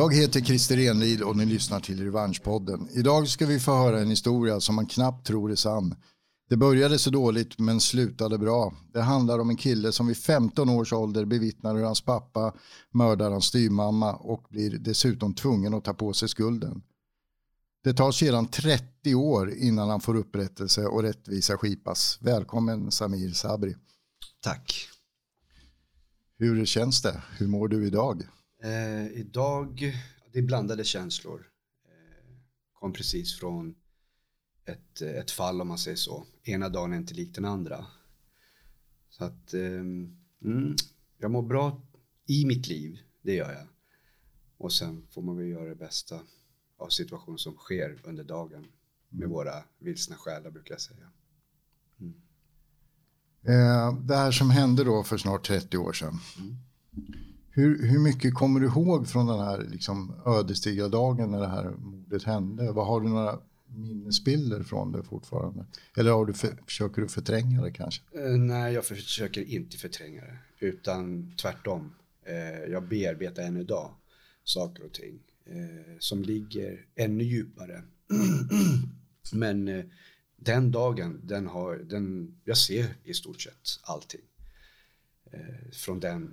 Jag heter Christer Enlid och ni lyssnar till Revanschpodden. Idag ska vi få höra en historia som man knappt tror är sann. Det började så dåligt men slutade bra. Det handlar om en kille som vid 15 års ålder bevittnar hur hans pappa mördar hans styvmamma och blir dessutom tvungen att ta på sig skulden. Det tar sedan 30 år innan han får upprättelse och rättvisa skipas. Välkommen Samir Sabri. Tack. Hur känns det? Hur mår du idag? Eh, idag, det är blandade känslor. Eh, kom precis från ett, ett fall om man säger så. Ena dagen är inte lik den andra. Så att eh, mm, jag mår bra i mitt liv, det gör jag. Och sen får man väl göra det bästa av situationen som sker under dagen med mm. våra vilsna själar brukar jag säga. Mm. Eh, det här som hände då för snart 30 år sedan. Mm. Hur, hur mycket kommer du ihåg från den här liksom, ödesdigra dagen när det här mordet hände? Vad har du några minnesbilder från det fortfarande? Eller har du för, försöker du förtränga det kanske? Eh, nej, jag försöker inte förtränga det. Utan tvärtom. Eh, jag bearbetar än idag saker och ting eh, som ligger ännu djupare. Men eh, den dagen, den har, den, jag ser i stort sett allting. Eh, från den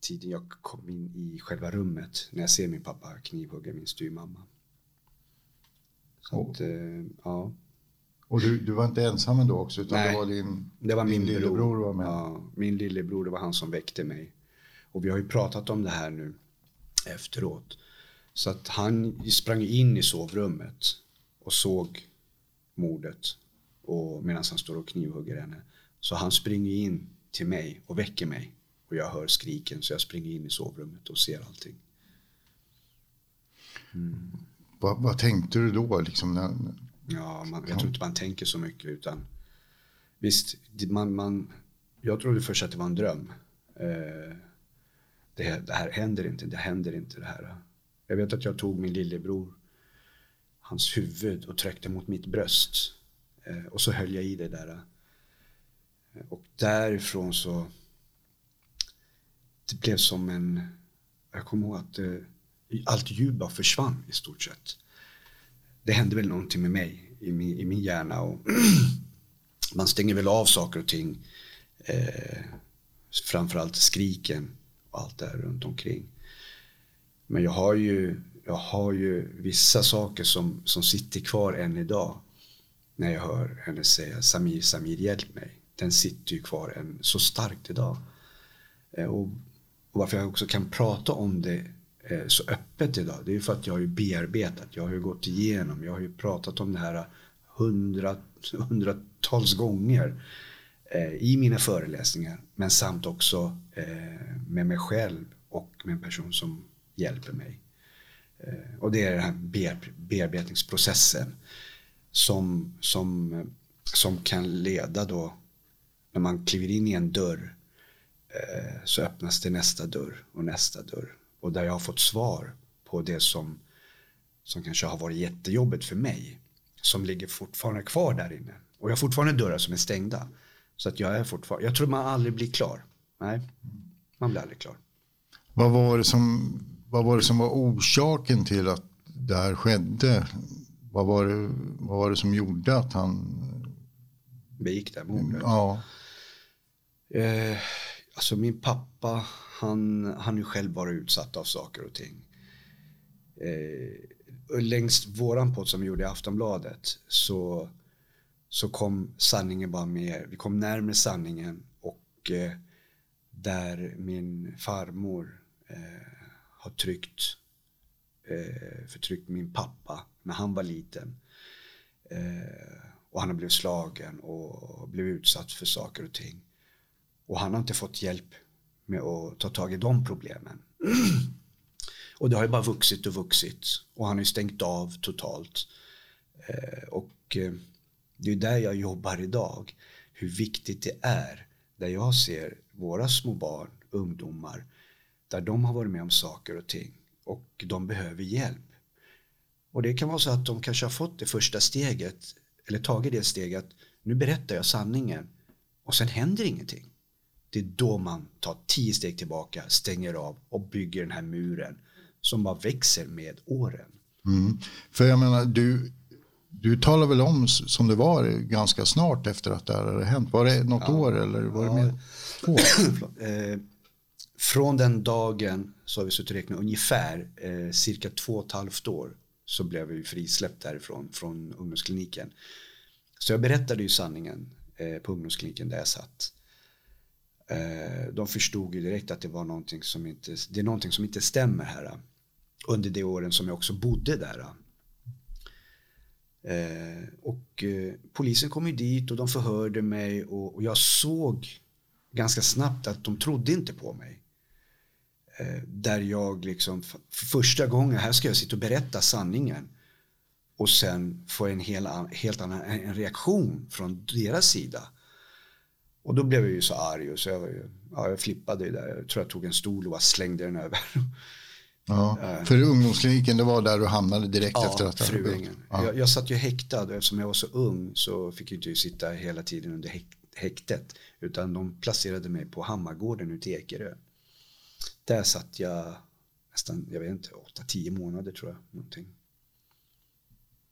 tiden jag kom in i själva rummet när jag ser min pappa knivhugga min styvmamma. Så oh. att, eh, ja. Och du, du var inte ensam ändå också? Utan Nej, det var din, det var din min lillebror var med? Ja, min lillebror, det var han som väckte mig. Och vi har ju pratat om det här nu efteråt. Så att han sprang in i sovrummet och såg mordet och medan han står och knivhugger henne. Så han springer in till mig och väcker mig och jag hör skriken så jag springer in i sovrummet och ser allting. Mm. Vad, vad, tänkte du då? Liksom när... Ja, man, jag tror inte man tänker så mycket utan visst, man, man, jag trodde först att det var en dröm. Eh, det, det, här händer inte, det händer inte det här. Jag vet att jag tog min lillebror, hans huvud och tryckte mot mitt bröst. Eh, och så höll jag i det där. Eh, och därifrån så, det blev som en, jag kommer ihåg att eh, allt ljud bara försvann i stort sett. Det hände väl någonting med mig i min, i min hjärna och man stänger väl av saker och ting. Eh, framförallt skriken och allt det här runt omkring. Men jag har ju, jag har ju vissa saker som, som sitter kvar än idag. När jag hör henne säga Samir, Samir hjälp mig. Den sitter ju kvar än så starkt idag. Och, och varför jag också kan prata om det eh, så öppet idag. Det är ju för att jag har ju bearbetat. Jag har ju gått igenom. Jag har ju pratat om det här hundra, hundratals gånger. Eh, I mina föreläsningar. Men samt också eh, med mig själv och med en person som hjälper mig. Eh, och det är den här bearbetningsprocessen som, som, som kan leda då när man kliver in i en dörr eh, så öppnas det nästa dörr och nästa dörr. Och där jag har fått svar på det som, som kanske har varit jättejobbigt för mig. Som ligger fortfarande kvar där inne. Och jag har fortfarande dörrar som är stängda. Så att jag är fortfarande, jag tror man aldrig blir klar. Nej, man blir aldrig klar. Vad var det som vad var det som var orsaken till att det här skedde? Vad var det, vad var det som gjorde att han begick det mordet? Ja. Eh, alltså min pappa, han, han är själv bara utsatt av saker och ting. Eh, längs våran podd som vi gjorde i Aftonbladet så, så kom sanningen bara mer, vi kom närmare sanningen och eh, där min farmor eh, har tryckt, eh, förtryckt min pappa när han var liten. Eh, och han har blivit slagen och blivit utsatt för saker och ting. Och han har inte fått hjälp med att ta tag i de problemen. och det har ju bara vuxit och vuxit. Och han har ju stängt av totalt. Eh, och eh, det är där jag jobbar idag. Hur viktigt det är. Där jag ser våra små barn, ungdomar där de har varit med om saker och ting och de behöver hjälp. Och det kan vara så att de kanske har fått det första steget eller tagit det steget nu berättar jag sanningen och sen händer ingenting. Det är då man tar tio steg tillbaka, stänger av och bygger den här muren som bara växer med åren. Mm. För jag menar, du, du talar väl om som det var ganska snart efter att det här hade hänt. Var det något ja. år eller var det mer? eh, från den dagen så har vi suttit och räknat ungefär eh, cirka två och ett halvt år så blev vi frisläppt därifrån från ungdomskliniken. Så jag berättade ju sanningen eh, på ungdomskliniken där jag satt. Eh, de förstod ju direkt att det var någonting som inte, det är någonting som inte stämmer här. Under de åren som jag också bodde där. Eh, och eh, polisen kom ju dit och de förhörde mig och, och, jag såg ganska snabbt att de trodde inte på mig. Eh, där jag liksom för första gången, här ska jag sitta och berätta sanningen. Och sen få en hel, helt annan en reaktion från deras sida. Och då blev jag ju så arg och så jag, ja, jag flippade ju där. Jag tror jag tog en stol och slängde den över. Ja, eh. för ungdomskliniken det var där du hamnade direkt ja, efter att Fruängen. Ja. Jag, jag satt ju häktad och eftersom jag var så ung så fick jag inte sitta hela tiden under häktet. Utan de placerade mig på Hammargården ute i Ekerö. Där satt jag nästan, jag vet inte, 8-10 månader tror jag. Någonting.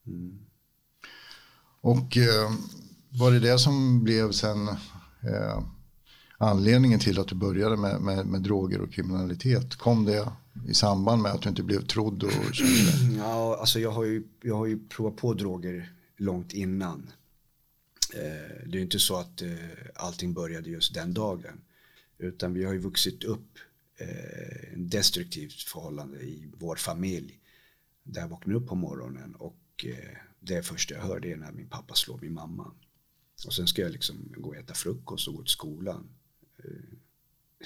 Mm. Och eh, var det det som blev sen eh, anledningen till att du började med, med, med, droger och kriminalitet? Kom det i samband med att du inte blev trodd? Och ja, alltså jag har, ju, jag har ju provat på droger långt innan. Eh, det är inte så att eh, allting började just den dagen. Utan vi har ju vuxit upp eh, en destruktivt förhållande i vår familj. Där jag vaknar upp på morgonen och eh, det första jag hör det är när min pappa slår min mamma. Och sen ska jag liksom gå och äta frukost och gå till skolan. Eh,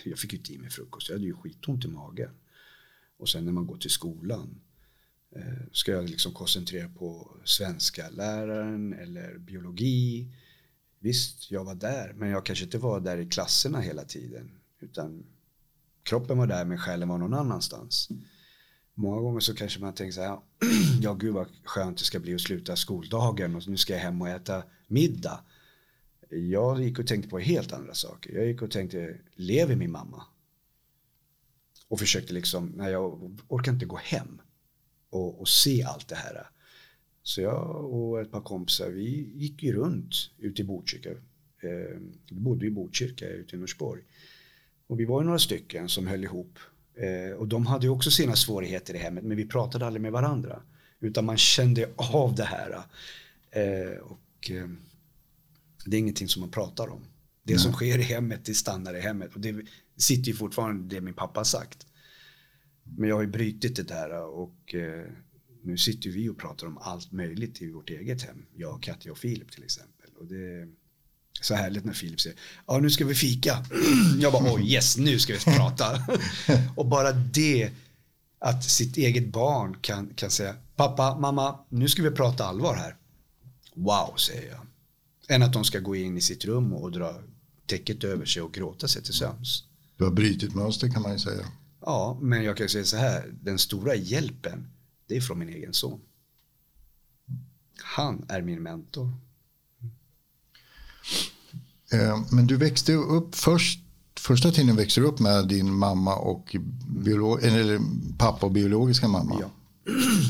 jag fick ju inte i mig frukost, jag hade ju skitont i magen. Och sen när man går till skolan eh, ska jag liksom koncentrera på svenska läraren eller biologi. Visst, jag var där, men jag kanske inte var där i klasserna hela tiden. Utan kroppen var där, men själen var någon annanstans. Många gånger så kanske man tänker så här, ja gud vad skönt det ska bli att sluta skoldagen och nu ska jag hem och äta middag. Jag gick och tänkte på helt andra saker. Jag gick och tänkte, lever min mamma? Och försökte liksom, nej jag orkar inte gå hem och, och se allt det här. Så jag och ett par kompisar, vi gick ju runt ute i Botkyrka. Eh, vi bodde i Botkyrka ute i Norsborg. Och vi var ju några stycken som höll ihop. Eh, och de hade ju också sina svårigheter i hemmet, men vi pratade aldrig med varandra. Utan man kände av det här. Eh, och eh, det är ingenting som man pratar om. Det Nej. som sker i hemmet, det stannar i hemmet. Och det sitter ju fortfarande det min pappa har sagt. Men jag har ju brutit det där och eh, nu sitter vi och pratar om allt möjligt i vårt eget hem. Jag, Katja och Filip till exempel. Och det är så härligt när Filip säger, ja nu ska vi fika. jag bara, oj yes, nu ska vi prata. och bara det, att sitt eget barn kan, kan säga, pappa, mamma, nu ska vi prata allvar här. Wow, säger jag. Än att de ska gå in i sitt rum och dra täcket över sig och gråta sig till sömns. Du har brutit mönster kan man ju säga. Ja, men jag kan säga så här. Den stora hjälpen, det är från min egen son. Han är min mentor. Eh, men du växte upp först, första tiden växte du upp med din mamma och biolog, eller pappa och biologiska mamma. Ja.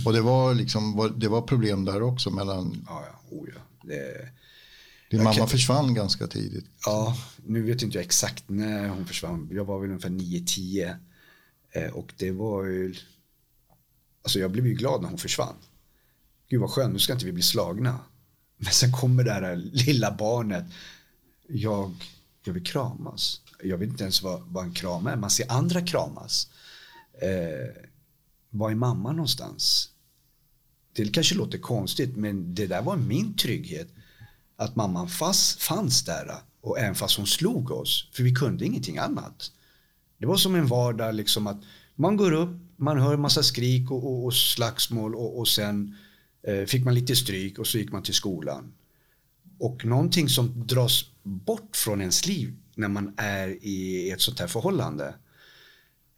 Och det var, liksom, det var problem där också mellan... Ja, ja. Oh, ja. Det, din mamma kan... försvann ganska tidigt. Ja, nu vet inte jag exakt när hon försvann. Jag var väl ungefär 9-10. Eh, och det var ju... Alltså jag blev ju glad när hon försvann. Gud vad skönt, nu ska inte vi bli slagna. Men sen kommer det här lilla barnet. Jag, jag vill kramas. Jag vet inte ens vad, vad en kram är. Man ser andra kramas. Eh, var är mamma någonstans? Det kanske låter konstigt men det där var min trygghet att mamman fast, fanns där och även fast hon slog oss, för vi kunde ingenting annat. Det var som en vardag liksom att man går upp, man hör massa skrik och, och, och slagsmål och, och sen eh, fick man lite stryk och så gick man till skolan. Och någonting som dras bort från ens liv när man är i ett sånt här förhållande,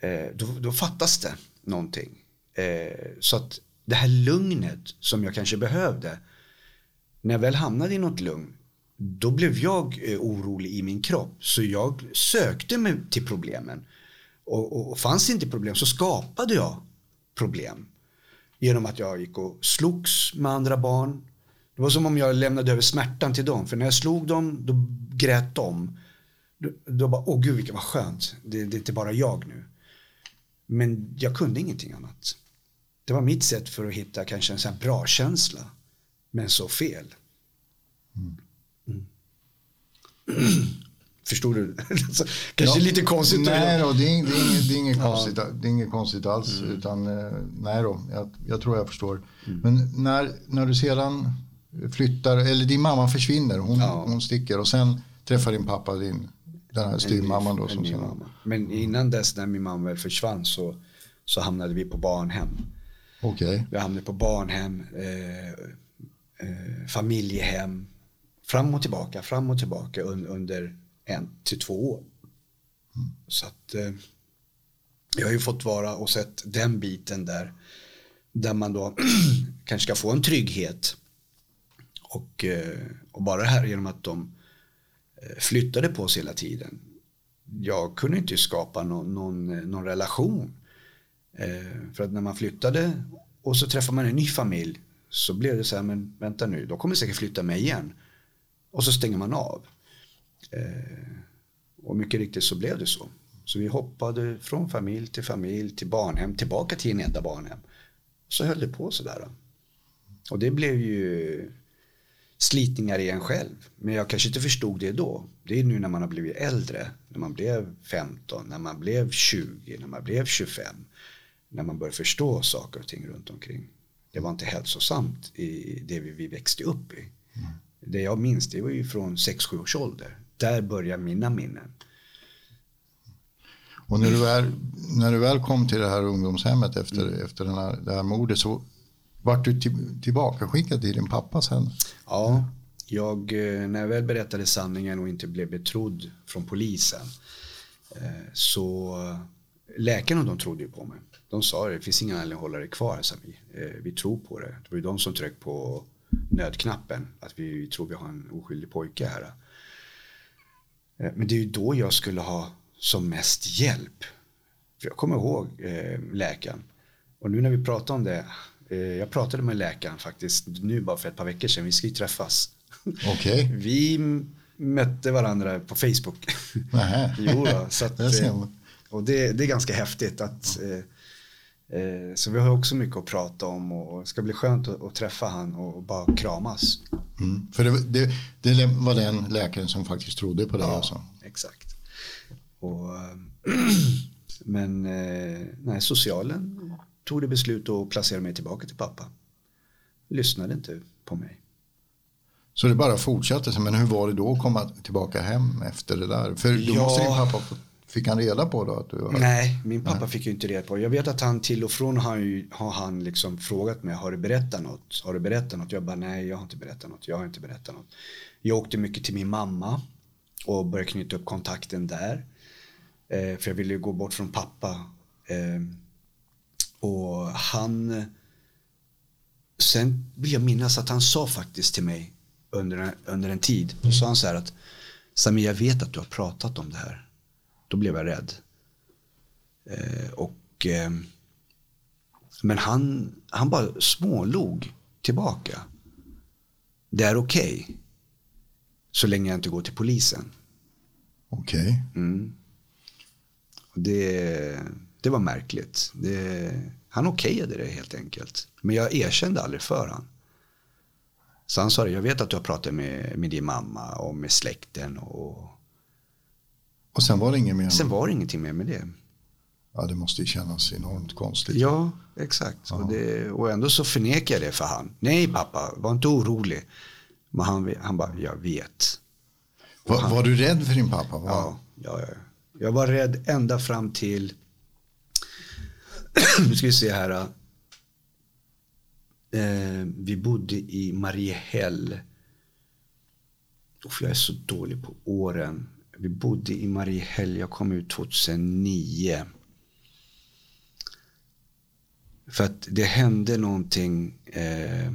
eh, då, då, fattas det någonting. Eh, så att det här lugnet som jag kanske behövde, när jag väl hamnade i något lugn, då blev jag eh, orolig i min kropp. Så jag sökte mig till problemen. Och, och, och fanns inte problem så skapade jag problem. Genom att jag gick och slogs med andra barn. Det var som om jag lämnade över smärtan till dem. För när jag slog dem, då grät de. Då, då bara, åh gud vilket var skönt. Det, det är inte bara jag nu. Men jag kunde ingenting annat. Det var mitt sätt för att hitta kanske en sån här bra känsla. Men så fel. Mm. Förstår du? Kanske ja, lite konstigt. Nej då, det, är, det, är inget, det, är inget konstigt, det är inget konstigt alls. Mm. Utan, eh, nej då, jag, jag, tror jag förstår. Mm. Men när, när du sedan flyttar, eller din mamma försvinner, hon, ja. hon sticker och sen träffar din pappa din, den här styvmamman då. Som sen, Men innan dess när min mamma väl försvann så, så hamnade vi på barnhem. Okay. Vi hamnade på barnhem, eh, eh, familjehem, fram och tillbaka, fram och tillbaka un, under en till två år. Mm. Så att eh, jag har ju fått vara och sett den biten där, där man då kanske ska få en trygghet. Och, eh, och bara det här genom att de eh, flyttade på sig hela tiden. Jag kunde inte skapa någon, någon, någon relation. Eh, för att när man flyttade och så träffar man en ny familj så blev det så här, men vänta nu, de kommer säkert flytta mig igen. Och så stänger man av. Eh, och mycket riktigt så blev det så. Så vi hoppade från familj till familj till barnhem, tillbaka till en enda barnhem. Så höll det på sådär. Och det blev ju slitningar i en själv. Men jag kanske inte förstod det då. Det är nu när man har blivit äldre. När man blev 15, när man blev 20, när man blev 25. När man börjar förstå saker och ting runt omkring. Det var inte hälsosamt i det vi växte upp i. Mm. Det jag minns det var ju från 6-7 års ålder. Där börjar mina minnen. Och när du, väl, när du väl kom till det här ungdomshemmet efter, mm. efter den här, det här mordet så vart du till, tillbaka skickad till din pappa sen? Ja, jag, eh, när jag väl berättade sanningen och inte blev betrodd från polisen eh, så läkarna de trodde ju på mig. De sa det, det finns ingen anledning att hålla dig kvar Sami. Eh, vi tror på det. Det var ju de som tryckte på nödknappen. Att vi tror vi har en oskyldig pojke här. Eh, men det är ju då jag skulle ha som mest hjälp. För jag kommer ihåg eh, läkaren. Och nu när vi pratar om det. Eh, jag pratade med läkaren faktiskt nu bara för ett par veckor sedan. Vi ska ju träffas. Okay. vi mötte varandra på Facebook. jo då, så att, eh, och det, det, är ganska häftigt att Eh, så vi har också mycket att prata om och det ska bli skönt att, träffa han och bara kramas. Mm. För det, det, det, var den läkaren som faktiskt trodde på det ja, alltså? exakt. Och, men eh, nej, socialen tog det beslut att placera mig tillbaka till pappa. Lyssnade inte på mig. Så det bara fortsatte, men hur var det då att komma tillbaka hem efter det där? För då ja, måste din pappa Fick han reda på då att du var... Nej, min pappa Nej. fick ju inte reda på. Jag vet att han till och från har, ju, har han liksom frågat mig, har du berättat något? Har du berättat något? Jag bara, nej jag har inte berättat något. Jag har inte berättat något. Jag åkte mycket till min mamma och började knyta upp kontakten där. Eh, för jag ville ju gå bort från pappa. Eh, och han... Sen vill jag minnas att han sa faktiskt till mig under, under en tid. Då sa han så här att Sami, jag vet att du har pratat om det här. Då blev jag rädd. Eh, och, eh, men han, han bara smålog tillbaka. Det är okej. Okay, så länge jag inte går till polisen. Okej. Okay. Mm. Det, det var märkligt. Det, han okejade det helt enkelt. Men jag erkände aldrig för han. Så han sa det, jag vet att du har pratat med, med din mamma och med släkten och och sen var det inget mer? Sen var det ingenting mer med det. Ja, det måste ju kännas enormt konstigt. Ja, exakt. Och, det, och ändå så förnekar jag det för han. Nej pappa, var inte orolig. Men han, han bara, jag vet. Var, han, var, du rädd för din pappa? Var? Ja, ja, ja, jag var rädd ända fram till, nu ska vi se här. Eh, vi bodde i Mariehäll. jag är så dålig på åren vi bodde i Mariehäll, jag kom ut 2009. För att det hände någonting eh, eh,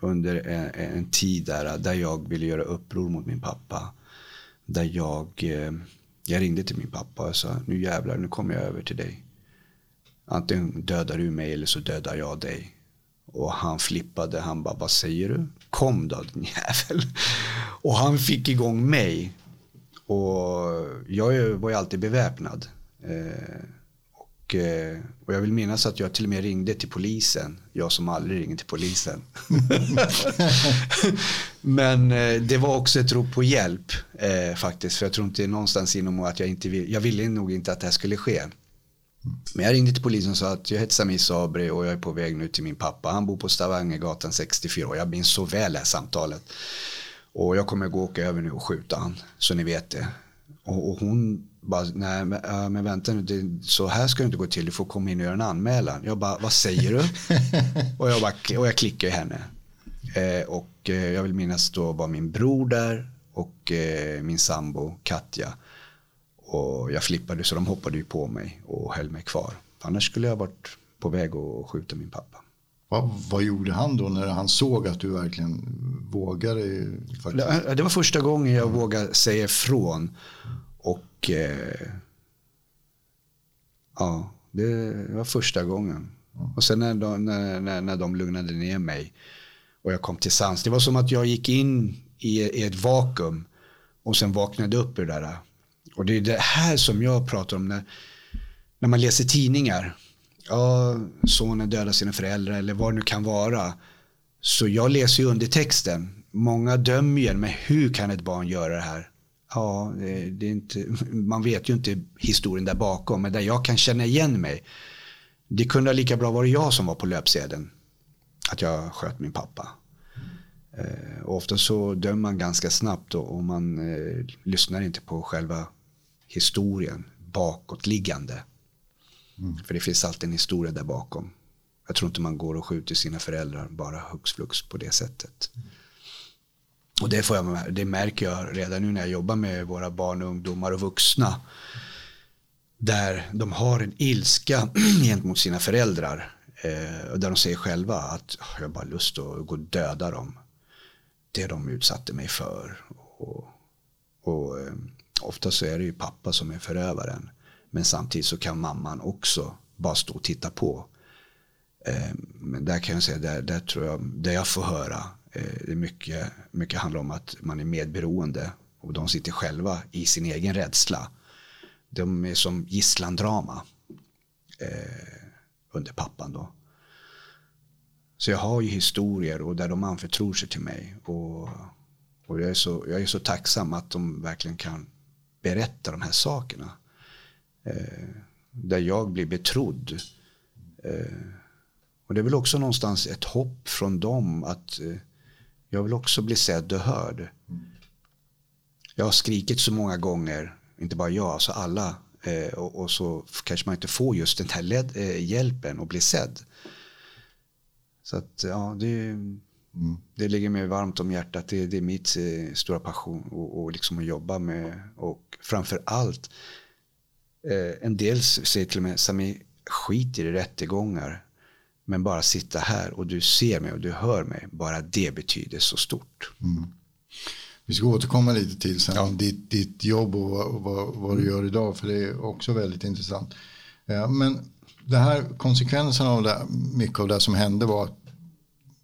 under en, en, tid där, där jag ville göra uppror mot min pappa. Där jag, eh, jag ringde till min pappa och sa, nu jävlar, nu kommer jag över till dig. Antingen dödar du mig eller så dödar jag dig. Och han flippade. Han bara, vad säger du? Kom då din jävel. Och han fick igång mig. Och jag var ju alltid beväpnad. Eh, och, eh, och jag vill minnas att jag till och med ringde till polisen. Jag som aldrig ringer till polisen. Men eh, det var också ett rop på hjälp faktiskt. För jag tror inte någonstans inom att jag inte vill, jag ville nog inte att det här skulle ske. Men jag ringde till polisen och sa att jag heter Sami Sabri och jag är på väg nu till min pappa. Han bor på Stavangergatan 64 och jag minns så väl det här samtalet. Och jag kommer gå och åka över nu och skjuta han, så ni vet det. Och, och hon bara, nej men, äh, men vänta nu, det, så här ska det inte gå till, du får komma in och göra en anmälan. Jag bara, vad säger du? och, jag bara, och jag klickar i henne. Eh, och eh, jag vill minnas då var min bror där och eh, min sambo Katja. Och jag flippade så de hoppade ju på mig och höll mig kvar. Annars skulle jag varit på väg att skjuta min pappa. Vad, vad gjorde han då när han såg att du verkligen vågade? Faktiskt? Det var första gången jag mm. vågade säga ifrån. Och eh, ja, det var första gången. Mm. Och sen när de, när, när, när de lugnade ner mig och jag kom till sans. Det var som att jag gick in i, i ett vakuum och sen vaknade upp ur det där. Och det är det här som jag pratar om när, när man läser tidningar. Ja, sonen dödar sina föräldrar eller vad det nu kan vara. Så jag läser ju undertexten. Många dömer ju men hur kan ett barn göra det här? Ja, det, det, är inte, man vet ju inte historien där bakom, men där jag kan känna igen mig. Det kunde lika bra varit jag som var på löpsedeln. Att jag sköt min pappa. Eh, ofta så dömer man ganska snabbt och, och man eh, lyssnar inte på själva historien bakåtliggande. Mm. För det finns alltid en historia där bakom. Jag tror inte man går och skjuter sina föräldrar bara hux flux på det sättet. Mm. Och det, får jag, det märker jag redan nu när jag jobbar med våra barn och ungdomar och vuxna. Där de har en ilska gentemot sina föräldrar. Eh, där de säger själva att jag har bara lust att gå och döda dem. Det de utsatte mig för. Och, och eh, ofta så är det ju pappa som är förövaren. Men samtidigt så kan mamman också bara stå och titta på. Eh, men där kan jag säga, där, där tror jag, det jag får höra eh, det är mycket, mycket handlar om att man är medberoende och de sitter själva i sin egen rädsla. De är som gisslandrama eh, under pappan då. Så jag har ju historier och där de anförtror sig till mig. Och, och jag, är så, jag är så tacksam att de verkligen kan berätta de här sakerna. Eh, där jag blir betrodd. Eh, och det är väl också någonstans ett hopp från dem att eh, jag vill också bli sedd och hörd. Jag har skrikit så många gånger, inte bara jag, alltså alla. Och, och, så kanske man inte får just den här led, hjälpen och bli sedd. Så att ja, det, mm. det ligger mig varmt om hjärtat. Det, det är mitt stora passion och, och liksom att jobba med. Och framför allt, en del säger till och med, Sami, skit i rättegångar. Men bara sitta här och du ser mig och du hör mig. Bara det betyder så stort. Mm. Vi ska återkomma lite till sen ja. ditt, ditt jobb och vad, vad, vad, du gör idag. För det är också väldigt intressant. Ja, men det här konsekvensen av det, mycket av det som hände var att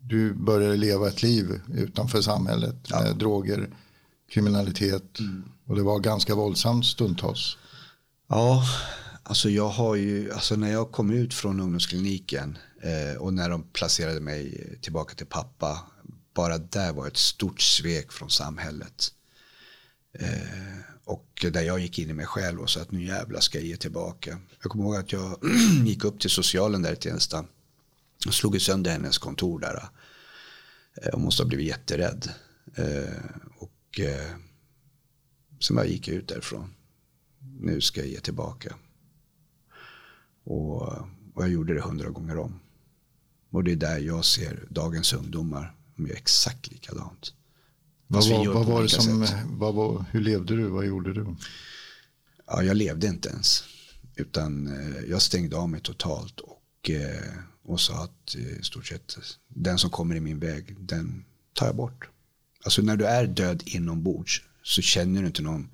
du började leva ett liv utanför samhället. Ja. Med droger, kriminalitet. Mm. Och det var ganska våldsamt stundtals. Ja, alltså jag har ju, alltså när jag kom ut från ungdomskliniken Eh, och när de placerade mig tillbaka till pappa, bara där var ett stort svek från samhället. Eh, och där jag gick in i mig själv och sa att nu jävlar ska jag ge tillbaka. Jag kommer ihåg att jag gick upp till socialen där i Tensta och slog sönder hennes kontor där. Eh, och måste ha blivit jätterädd. Eh, och eh, sen bara gick jag ut därifrån. Nu ska jag ge tillbaka. Och, och jag gjorde det hundra gånger om. Och det är där jag ser dagens ungdomar. De gör exakt likadant. Vad var, vad var det som, vad var, hur levde du? Vad gjorde du? Ja, jag levde inte ens. Utan eh, jag stängde av mig totalt och, eh, och sa att eh, i stort sett den som kommer i min väg, den tar jag bort. Alltså när du är död inombords så känner du inte någon,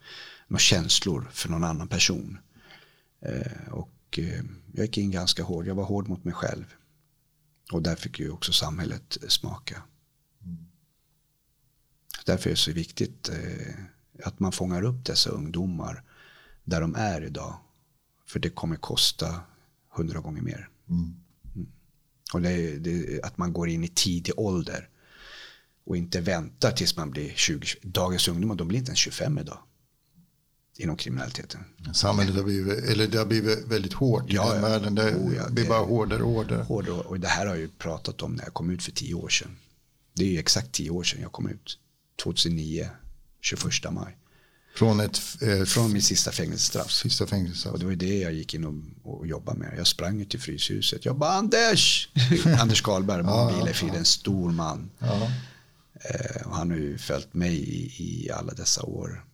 några känslor för någon annan person. och och eh, jag gick in ganska hård. Jag var hård mot mig själv. Och där fick ju också samhället smaka. Därför är det så viktigt eh, att man fångar upp dessa ungdomar där de är idag. För det kommer kosta hundra gånger mer. Mm. Mm. Och det, det, att man går in i tidig ålder och inte väntar tills man blir 20. Dagens ungdomar de blir inte ens 25 idag. Inom kriminaliteten. Samhället har blivit, eller det har blivit väldigt hårt ja, i den världen. Det oh, ja, blir bara hårdare och hårdare. hårdare. Och det här har jag ju pratat om när jag kom ut för tio år sedan. Det är ju exakt tio år sedan jag kom ut. 2009, 21 maj. Från, ett, eh, Från min sista fängelsestraff. Sista fängelsestraff. Och det var det jag gick in och, och jobbade med. Jag sprang till Fryshuset. Jag bara Anders! Anders Karlberg, ja, Bilefrid, ja. en stor man. Ja. Eh, och han har ju följt mig i, i alla dessa år.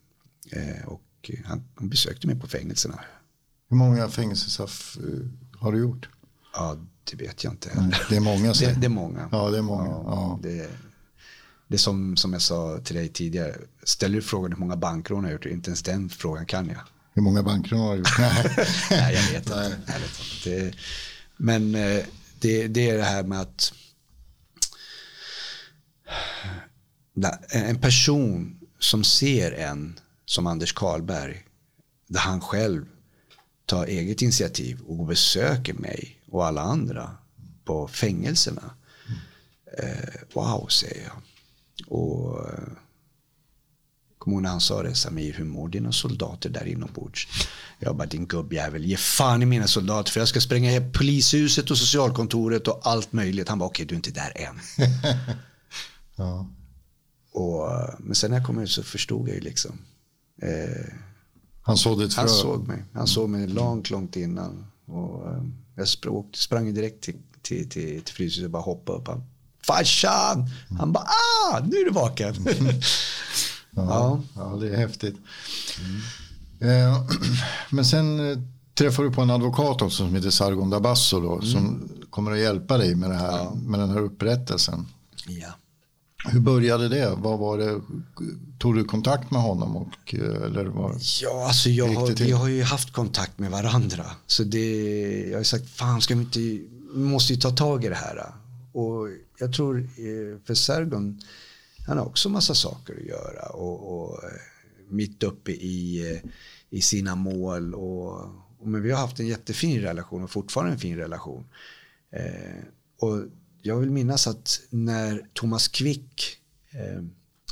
Eh, och han, han, besökte mig på fängelserna. Hur många fängelsestraff eh, har du gjort? Ja, det vet jag inte. Nej, det är många. Det, det, är många. Ja, det är många. Ja, det, det är som, som jag sa till dig tidigare. Ställer du frågan hur många bankrån jag har gjort, inte ens den frågan kan jag. Hur många bankrån har du gjort? Nej, jag vet inte. Jag vet inte. Det, men eh, det, det är det här med att en person som ser en som Anders Karlberg, där han själv tar eget initiativ och besöker mig och alla andra på fängelserna. Eh, wow, säger jag. Och eh, Kommer ihåg när han sa det, Samir, hur mår dina soldater där inombords? Jag bara, din gubbjävel, ge fan i mina soldater för jag ska spränga polishuset och socialkontoret och allt möjligt. Han bara, okej, okay, du är inte där än. ja. och, men sen när jag kom ut så förstod jag ju liksom. Eh, han såg ett frö? Han såg mig. Han såg mig långt, långt innan. Och, eh, jag sprang, sprang direkt till, till, till, till Fryshuset och bara hoppade upp. Han, Farsan! Han bara, ah, nu är du vaken. ja, ja. det är häftigt. Mm. Eh, men sen eh, träffar du på en advokat också som heter Sargon Dabasso då, mm. som kommer att hjälpa dig med, det här, ja. med den här upprättelsen. Ja. Hur började det? Vad var det? Tog du kontakt med honom? Och, eh, eller var, ja, alltså jag har, vi har ju haft kontakt med varandra. Så det, jag har sagt, fan ska vi inte, vi måste ju ta tag i det här. Och jag tror eh, för Sergon, han har också massa saker att göra. Och, och eh, mitt uppe i, i sina mål. Och, och, men vi har haft en jättefin relation och fortfarande en fin relation. Eh, och jag vill minnas att när Thomas Quick eh,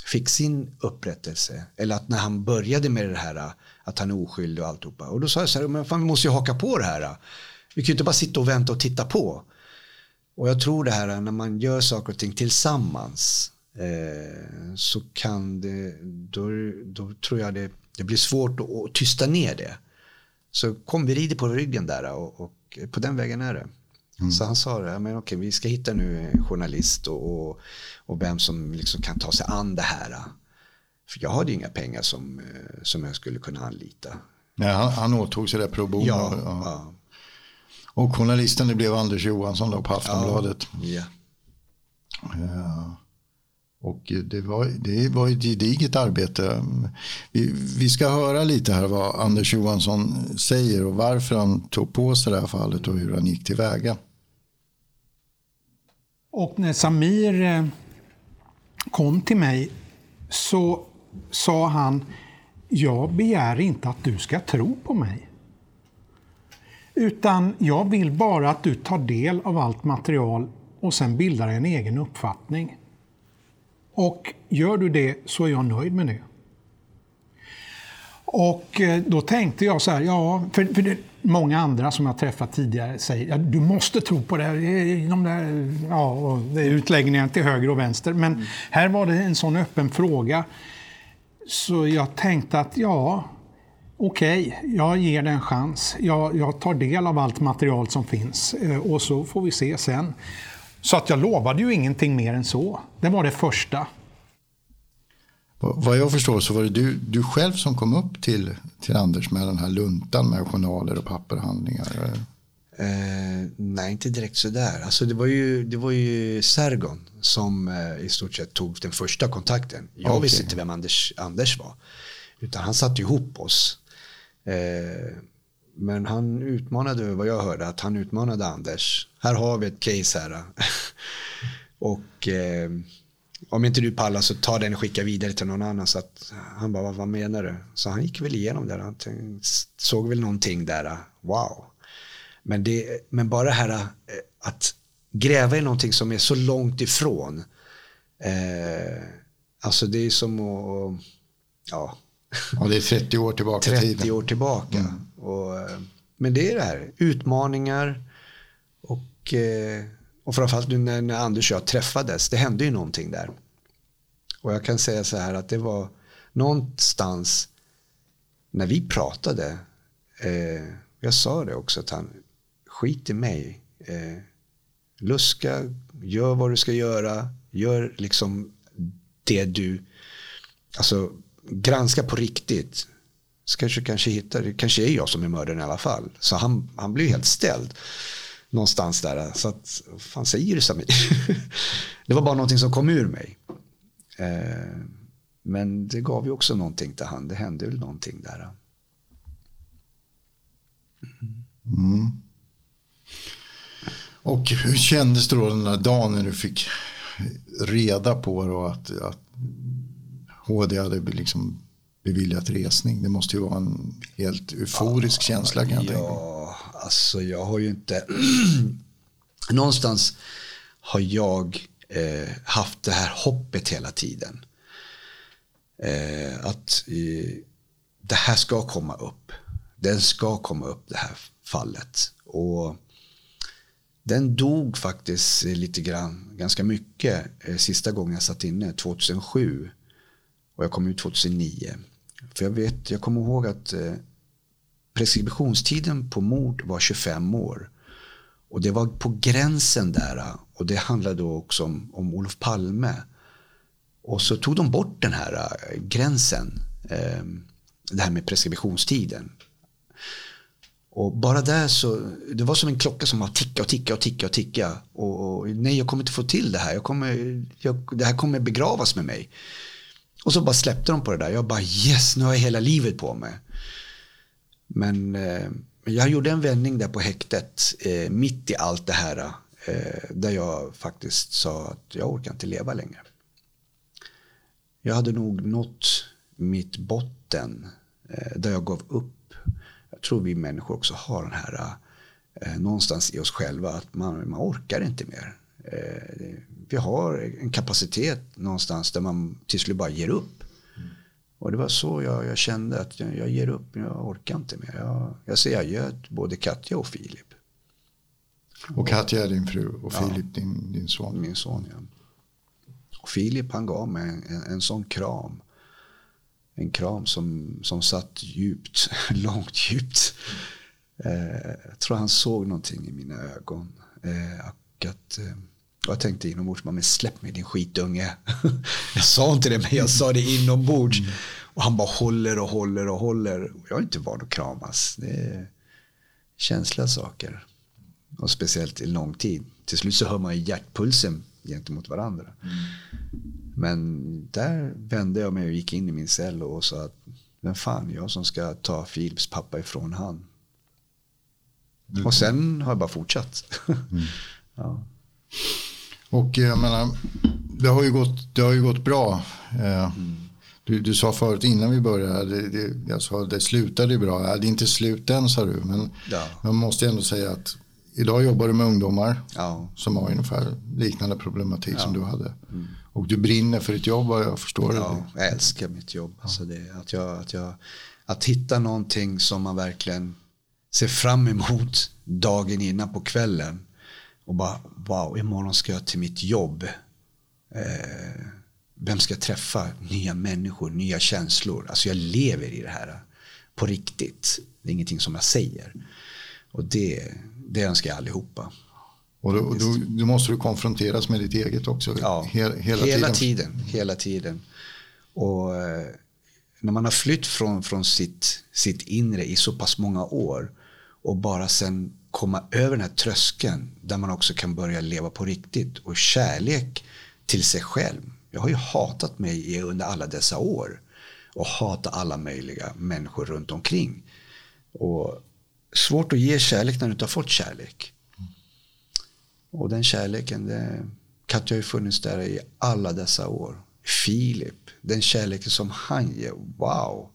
fick sin upprättelse, eller att när han började med det här att han är oskyldig och alltihopa. Och då sa jag så här, men fan, vi måste ju haka på det här. Vi kan ju inte bara sitta och vänta och titta på. Och jag tror det här när man gör saker och ting tillsammans eh, så kan det, då, då tror jag det, det blir svårt att, att tysta ner det. Så kom vi rider på ryggen där och, och på den vägen är det. Mm. Så han sa det, men okej, vi ska hitta nu en journalist och, och, och vem som liksom kan ta sig an det här. För jag hade inga pengar som, eh, som jag skulle kunna anlita. Nej, han, han åtog sig det pro bono. Ja, ja. ja. Och journalisten det blev Anders Johansson då på Aftonbladet. Ja. ja. Och det var, det var ett gediget arbete. Vi, vi, ska höra lite här vad Anders Johansson säger och varför han tog på sig det här fallet och hur han gick tillväga. Och när Samir eh, kom till mig så sa han, jag begär inte att du ska tro på mig. Utan jag vill bara att du tar del av allt material och sen bildar en egen uppfattning. Och gör du det så är jag nöjd med det. Och eh, då tänkte jag så här, ja, för, för det, många andra som jag träffat tidigare säger ja, du måste tro på det. De där, ja, och det är utläggningar till höger och vänster. Men mm. här var det en sån öppen fråga. Så jag tänkte att ja, okej, okay, jag ger det en chans. Jag, jag, tar del av allt material som finns eh, och så får vi se sen. Så att jag lovade ju ingenting mer än så. Det var det första. Vad jag förstår så var det du, du själv som kom upp till, till Anders med den här luntan med journaler och papperhandlingar? Eh, nej, inte direkt sådär. Alltså det, var ju, det var ju Sergon som eh, i stort sett tog den första kontakten. Jag okay. visste inte vem Anders, Anders var. Utan han satte ihop oss. Eh, men han utmanade, vad jag hörde, att han utmanade Anders. Här har vi ett case här. och eh, om inte du pallar så ta den och skicka vidare till någon annan. Så att han bara, vad menar du? Så han gick väl igenom det. Han såg väl någonting där, wow. Men, det, men bara det här eh, att gräva i någonting som är så långt ifrån. Eh, alltså det är som att, ja. Ja, det är 30 år tillbaka 30 tiden. år tillbaka. Mm. Och, eh, men det är det här, utmaningar och, eh, och framförallt nu när, när Anders och jag träffades, det hände ju någonting där. Och jag kan säga så här att det var någonstans när vi pratade, eh, jag sa det också att han, skit i mig, eh, luska, gör vad du ska göra, gör liksom det du, alltså granska på riktigt. Så kanske, kanske hittar, det kanske är jag som är mördaren i alla fall. Så han, han blir helt ställd någonstans där. Så att, vad fan säger du Samir? det var bara någonting som kom ur mig. Eh, men det gav ju också någonting till han. Det hände väl någonting där. Mm. Och hur kändes det då den där dagen när du fick reda på att, att HD hade liksom beviljat resning? Det måste ju vara en helt euforisk ja, känsla kan jag ja, tänka alltså jag har ju inte... Någonstans har jag eh, haft det här hoppet hela tiden. Eh, att eh, det här ska komma upp. Den ska komma upp det här fallet. Och den dog faktiskt eh, lite grann, ganska mycket, eh, sista gången jag satt inne, 2007. Och jag kom ut 2009. För jag vet, jag kommer ihåg att eh, preskriptionstiden på mord var 25 år. Och det var på gränsen där. Och det handlade då också om, om Olof Palme. Och så tog de bort den här eh, gränsen. Ehm, det här med preskriptionstiden. Och bara där så, det var som en klocka som har ticka och ticka och ticka och ticka. Och, och nej, jag kommer inte få till det här. Jag kommer, jag, det här kommer begravas med mig. Och så bara släppte de på det där. Jag bara yes, nu har jag hela livet på mig. Men eh, jag gjorde en vändning där på häktet, eh, mitt i allt det här. Eh, där jag faktiskt sa att jag orkar inte leva längre. Jag hade nog nått mitt botten eh, där jag gav upp jag tror vi människor också har den här eh, någonstans i oss själva att man, man orkar inte mer. Eh, vi har en kapacitet någonstans där man till slut bara ger upp. Och det var så jag, jag kände att jag, jag, ger upp, jag orkar inte mer. Jag, jag säger adjö både Katja och Filip. Och Katja är din fru och Filip ja, din, din son? Min son, ja. Och Filip han gav mig en, en sån kram en kram som, som satt djupt, långt djupt. Eh, jag tror han såg någonting i mina ögon. Eh, och att, eh, jag tänkte inombords, men släpp mig din skitunge. jag sa inte det, men jag sa det inombords. Mm. Och han bara håller och håller och håller. Jag är inte van att kramas. Det är känsliga saker. Och speciellt i lång tid. Till slut så hör man hjärtpulsen gentemot varandra. Mm. Men där vände jag mig och gick in i min cell och sa att vem fan jag som ska ta Philips pappa ifrån han. Mm. Och sen har jag bara fortsatt. Mm. ja. Och jag menar, det har ju gått, det har ju gått bra. Mm. Du, du sa förut innan vi började, det, det, jag sa, det slutade bra. Det är inte slut än sa du, men ja. jag måste ändå säga att idag jobbar du med ungdomar ja. som har ungefär liknande problematik ja. som du hade. Mm. Och du brinner för ditt jobb vad jag förstår. Ja, jag älskar mitt jobb. Ja. Alltså det, att, jag, att, jag, att hitta någonting som man verkligen ser fram emot dagen innan på kvällen. Och bara wow, imorgon ska jag till mitt jobb. Eh, vem ska jag träffa? Nya människor, nya känslor. Alltså jag lever i det här på riktigt. Det är ingenting som jag säger. Och det, det önskar jag allihopa. Och då, då, då, måste du konfronteras med ditt eget också. Ja, hela, hela, hela tiden. tiden. Hela tiden. Och eh, när man har flytt från, från sitt, sitt inre i så pass många år och bara sen komma över den här tröskeln där man också kan börja leva på riktigt och kärlek till sig själv. Jag har ju hatat mig under alla dessa år och hatat alla möjliga människor runt omkring. Och svårt att ge kärlek när du inte har fått kärlek. Och den kärleken, det, Katja har ju funnits där i alla dessa år. Filip, den kärleken som han ger, wow.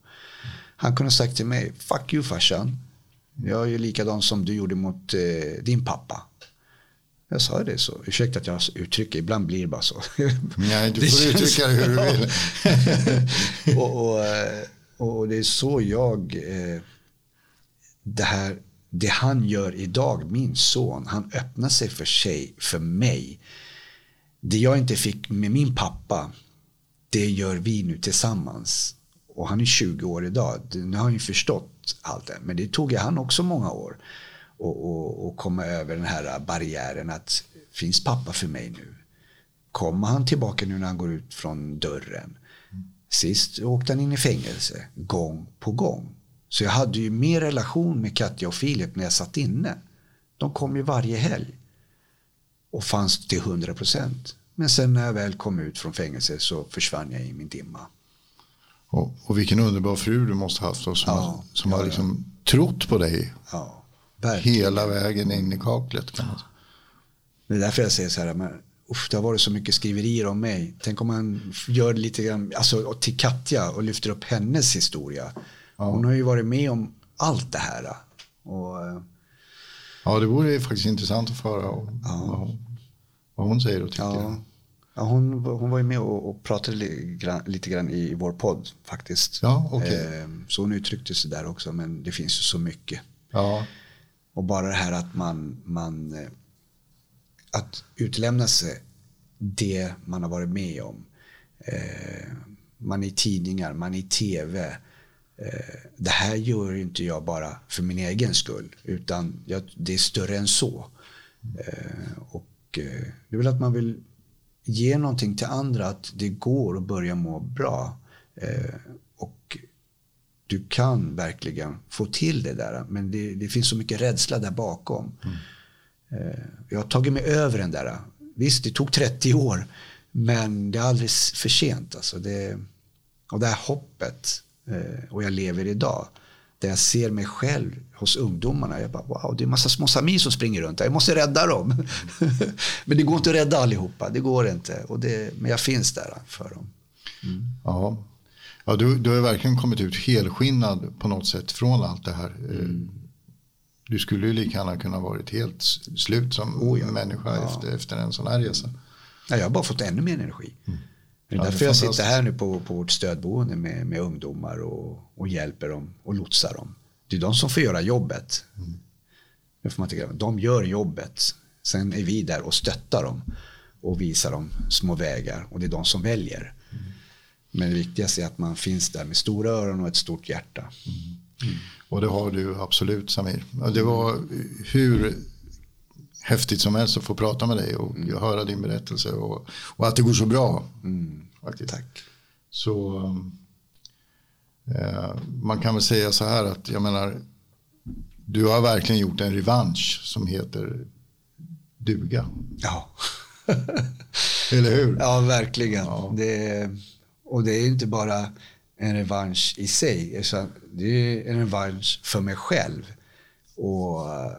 Han kunde ha sagt till mig, fuck you farsan. Jag är ju likadan som du gjorde mot eh, din pappa. Jag sa det så. Ursäkta att jag uttrycker, ibland blir det bara så. Nej, du får uttrycka det hur du vill. och, och, eh, och, det är så jag, eh, det här, det han gör idag, min son, han öppnar sig för sig, för mig. Det jag inte fick med min pappa, det gör vi nu tillsammans. Och han är 20 år idag. Nu har han ju förstått allt det. Men det tog ju han också många år. Och, och, och komma över den här barriären att finns pappa för mig nu? Kommer han tillbaka nu när han går ut från dörren? Sist åkte han in i fängelse, gång på gång. Så jag hade ju mer relation med Katja och Filip när jag satt inne. De kom ju varje helg. Och fanns till 100 procent. Men sen när jag väl kom ut från fängelse så försvann jag i min dimma. Och, och vilken underbar fru du måste ha haft och som, ja, har, som ja, har liksom ja. trott på dig. Hela vägen in i kaklet. Säga. Det är därför jag säger så här. Men, uff, det har varit så mycket skriverier om mig. Tänk om man gör lite grann alltså, till Katja och lyfter upp hennes historia. Hon har ju varit med om allt det här. Och, eh, ja, det vore faktiskt intressant att få höra vad, vad hon säger och tycker. Ja, hon, hon var ju med och, och pratade lite grann, lite grann i vår podd faktiskt. Ja, okay. eh, så hon uttryckte sig där också, men det finns ju så mycket. Ja. Och bara det här att man, man eh, att utlämna sig det man har varit med om. Eh, man är i tidningar, man är i tv. Eh, det här gör inte jag bara för min egen skull, utan jag, det är större än så. Eh, och eh, det är väl att man vill ge någonting till andra, att det går att börja må bra. Eh, och du kan verkligen få till det där, men det, det finns så mycket rädsla där bakom. Mm. Eh, jag har tagit mig över den där. Visst, det tog 30 år, men det är aldrig för sent. Alltså det, och det här hoppet, eh, och jag lever idag, där jag ser mig själv hos ungdomarna. Jag bara, wow, det är en massa små Samir som springer runt där. Jag måste rädda dem. men det går inte att rädda allihopa. Det går inte. Och det, men jag finns där för dem. Mm. Ja. Ja, du, du har verkligen kommit ut helskinnad på något sätt från allt det här. Mm. Du skulle ju lika gärna kunna varit helt slut som oh, ja. människa ja. Efter, efter en sån här resa. Ja, jag har bara fått ännu mer energi. Mm. Det är ja, därför jag sitter här nu på, på vårt stödboende med, med ungdomar och, och hjälper dem och lotsar dem. Det är de som får göra jobbet. Mm. Det får man inte De gör jobbet. Sen är vi där och stöttar dem och visar dem små vägar och det är de som väljer. Mm. Men det viktigaste är att man finns där med stora öron och ett stort hjärta. Mm. mm. Och det har du absolut Samir. Det var hur häftigt som helst att få prata med dig och mm. höra din berättelse och, och, att det går så bra. Mm. Faktiskt. Tack. Så eh, man kan väl säga så här att jag menar du har verkligen gjort en revansch som heter duga. Ja. Eller hur? Ja, verkligen. Ja. Det, och det är inte bara en revansch i sig. Det är en revansch för mig själv. Och eh,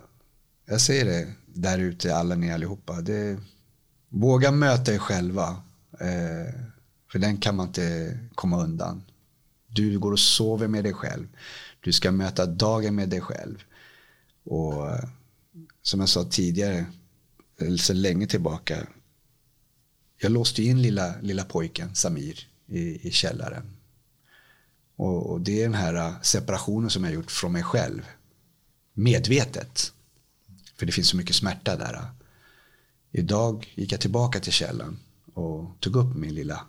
jag säger det där ute, alla ni allihopa. Det, våga möta er själva. Eh, för den kan man inte komma undan. Du går och sover med dig själv. Du ska möta dagen med dig själv. Och eh, som jag sa tidigare, eller så länge tillbaka. Jag låste in lilla, lilla pojken Samir i, i källaren. Och, och, det är den här eh, separationen som jag gjort från mig själv. Medvetet. För det finns så mycket smärta där. Idag gick jag tillbaka till källan och tog upp min lilla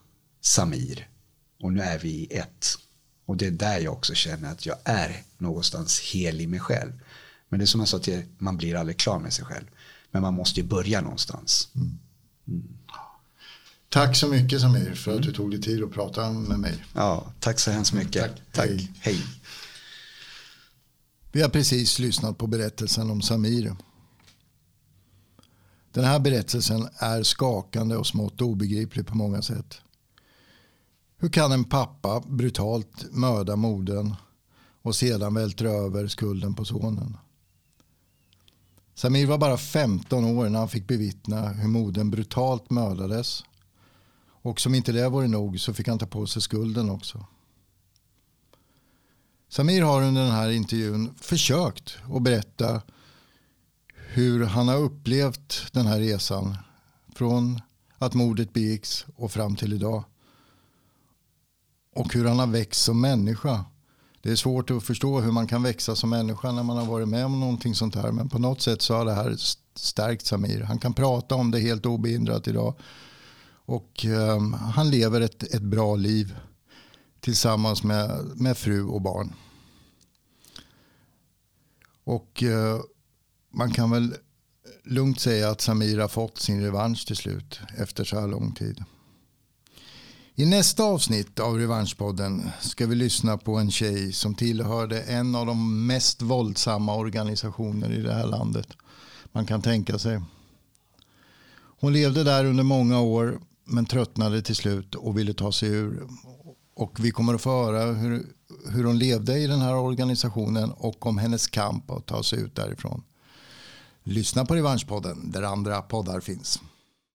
Samir. Och nu är vi i ett. Och det är där jag också känner att jag är någonstans hel i mig själv. Men det är som jag sa till man blir aldrig klar med sig själv. Men man måste ju börja någonstans. Mm. Mm. Tack så mycket Samir för att du tog dig tid att prata med mig. Ja, tack så hemskt mycket. Tack. tack. Hej. Hej. Vi har precis lyssnat på berättelsen om Samir. Den här berättelsen är skakande och smått obegriplig på många sätt. Hur kan en pappa brutalt mörda modern och sedan vältra över skulden på sonen? Samir var bara 15 år när han fick bevittna hur modern brutalt mördades. Och som inte det vore nog så fick han ta på sig skulden också. Samir har under den här intervjun försökt att berätta hur han har upplevt den här resan från att mordet begicks och fram till idag. Och hur han har växt som människa. Det är svårt att förstå hur man kan växa som människa när man har varit med om någonting sånt här. Men på något sätt så har det här stärkt Samir. Han kan prata om det helt obehindrat idag. Och um, han lever ett, ett bra liv tillsammans med, med fru och barn. Och uh, man kan väl lugnt säga att Samir har fått sin revansch till slut efter så här lång tid. I nästa avsnitt av Revanschpodden ska vi lyssna på en tjej som tillhörde en av de mest våldsamma organisationer i det här landet. Man kan tänka sig. Hon levde där under många år men tröttnade till slut och ville ta sig ur. Och vi kommer att få höra hur, hur hon levde i den här organisationen och om hennes kamp att ta sig ut därifrån. Lyssna på Revanschpodden där andra poddar finns.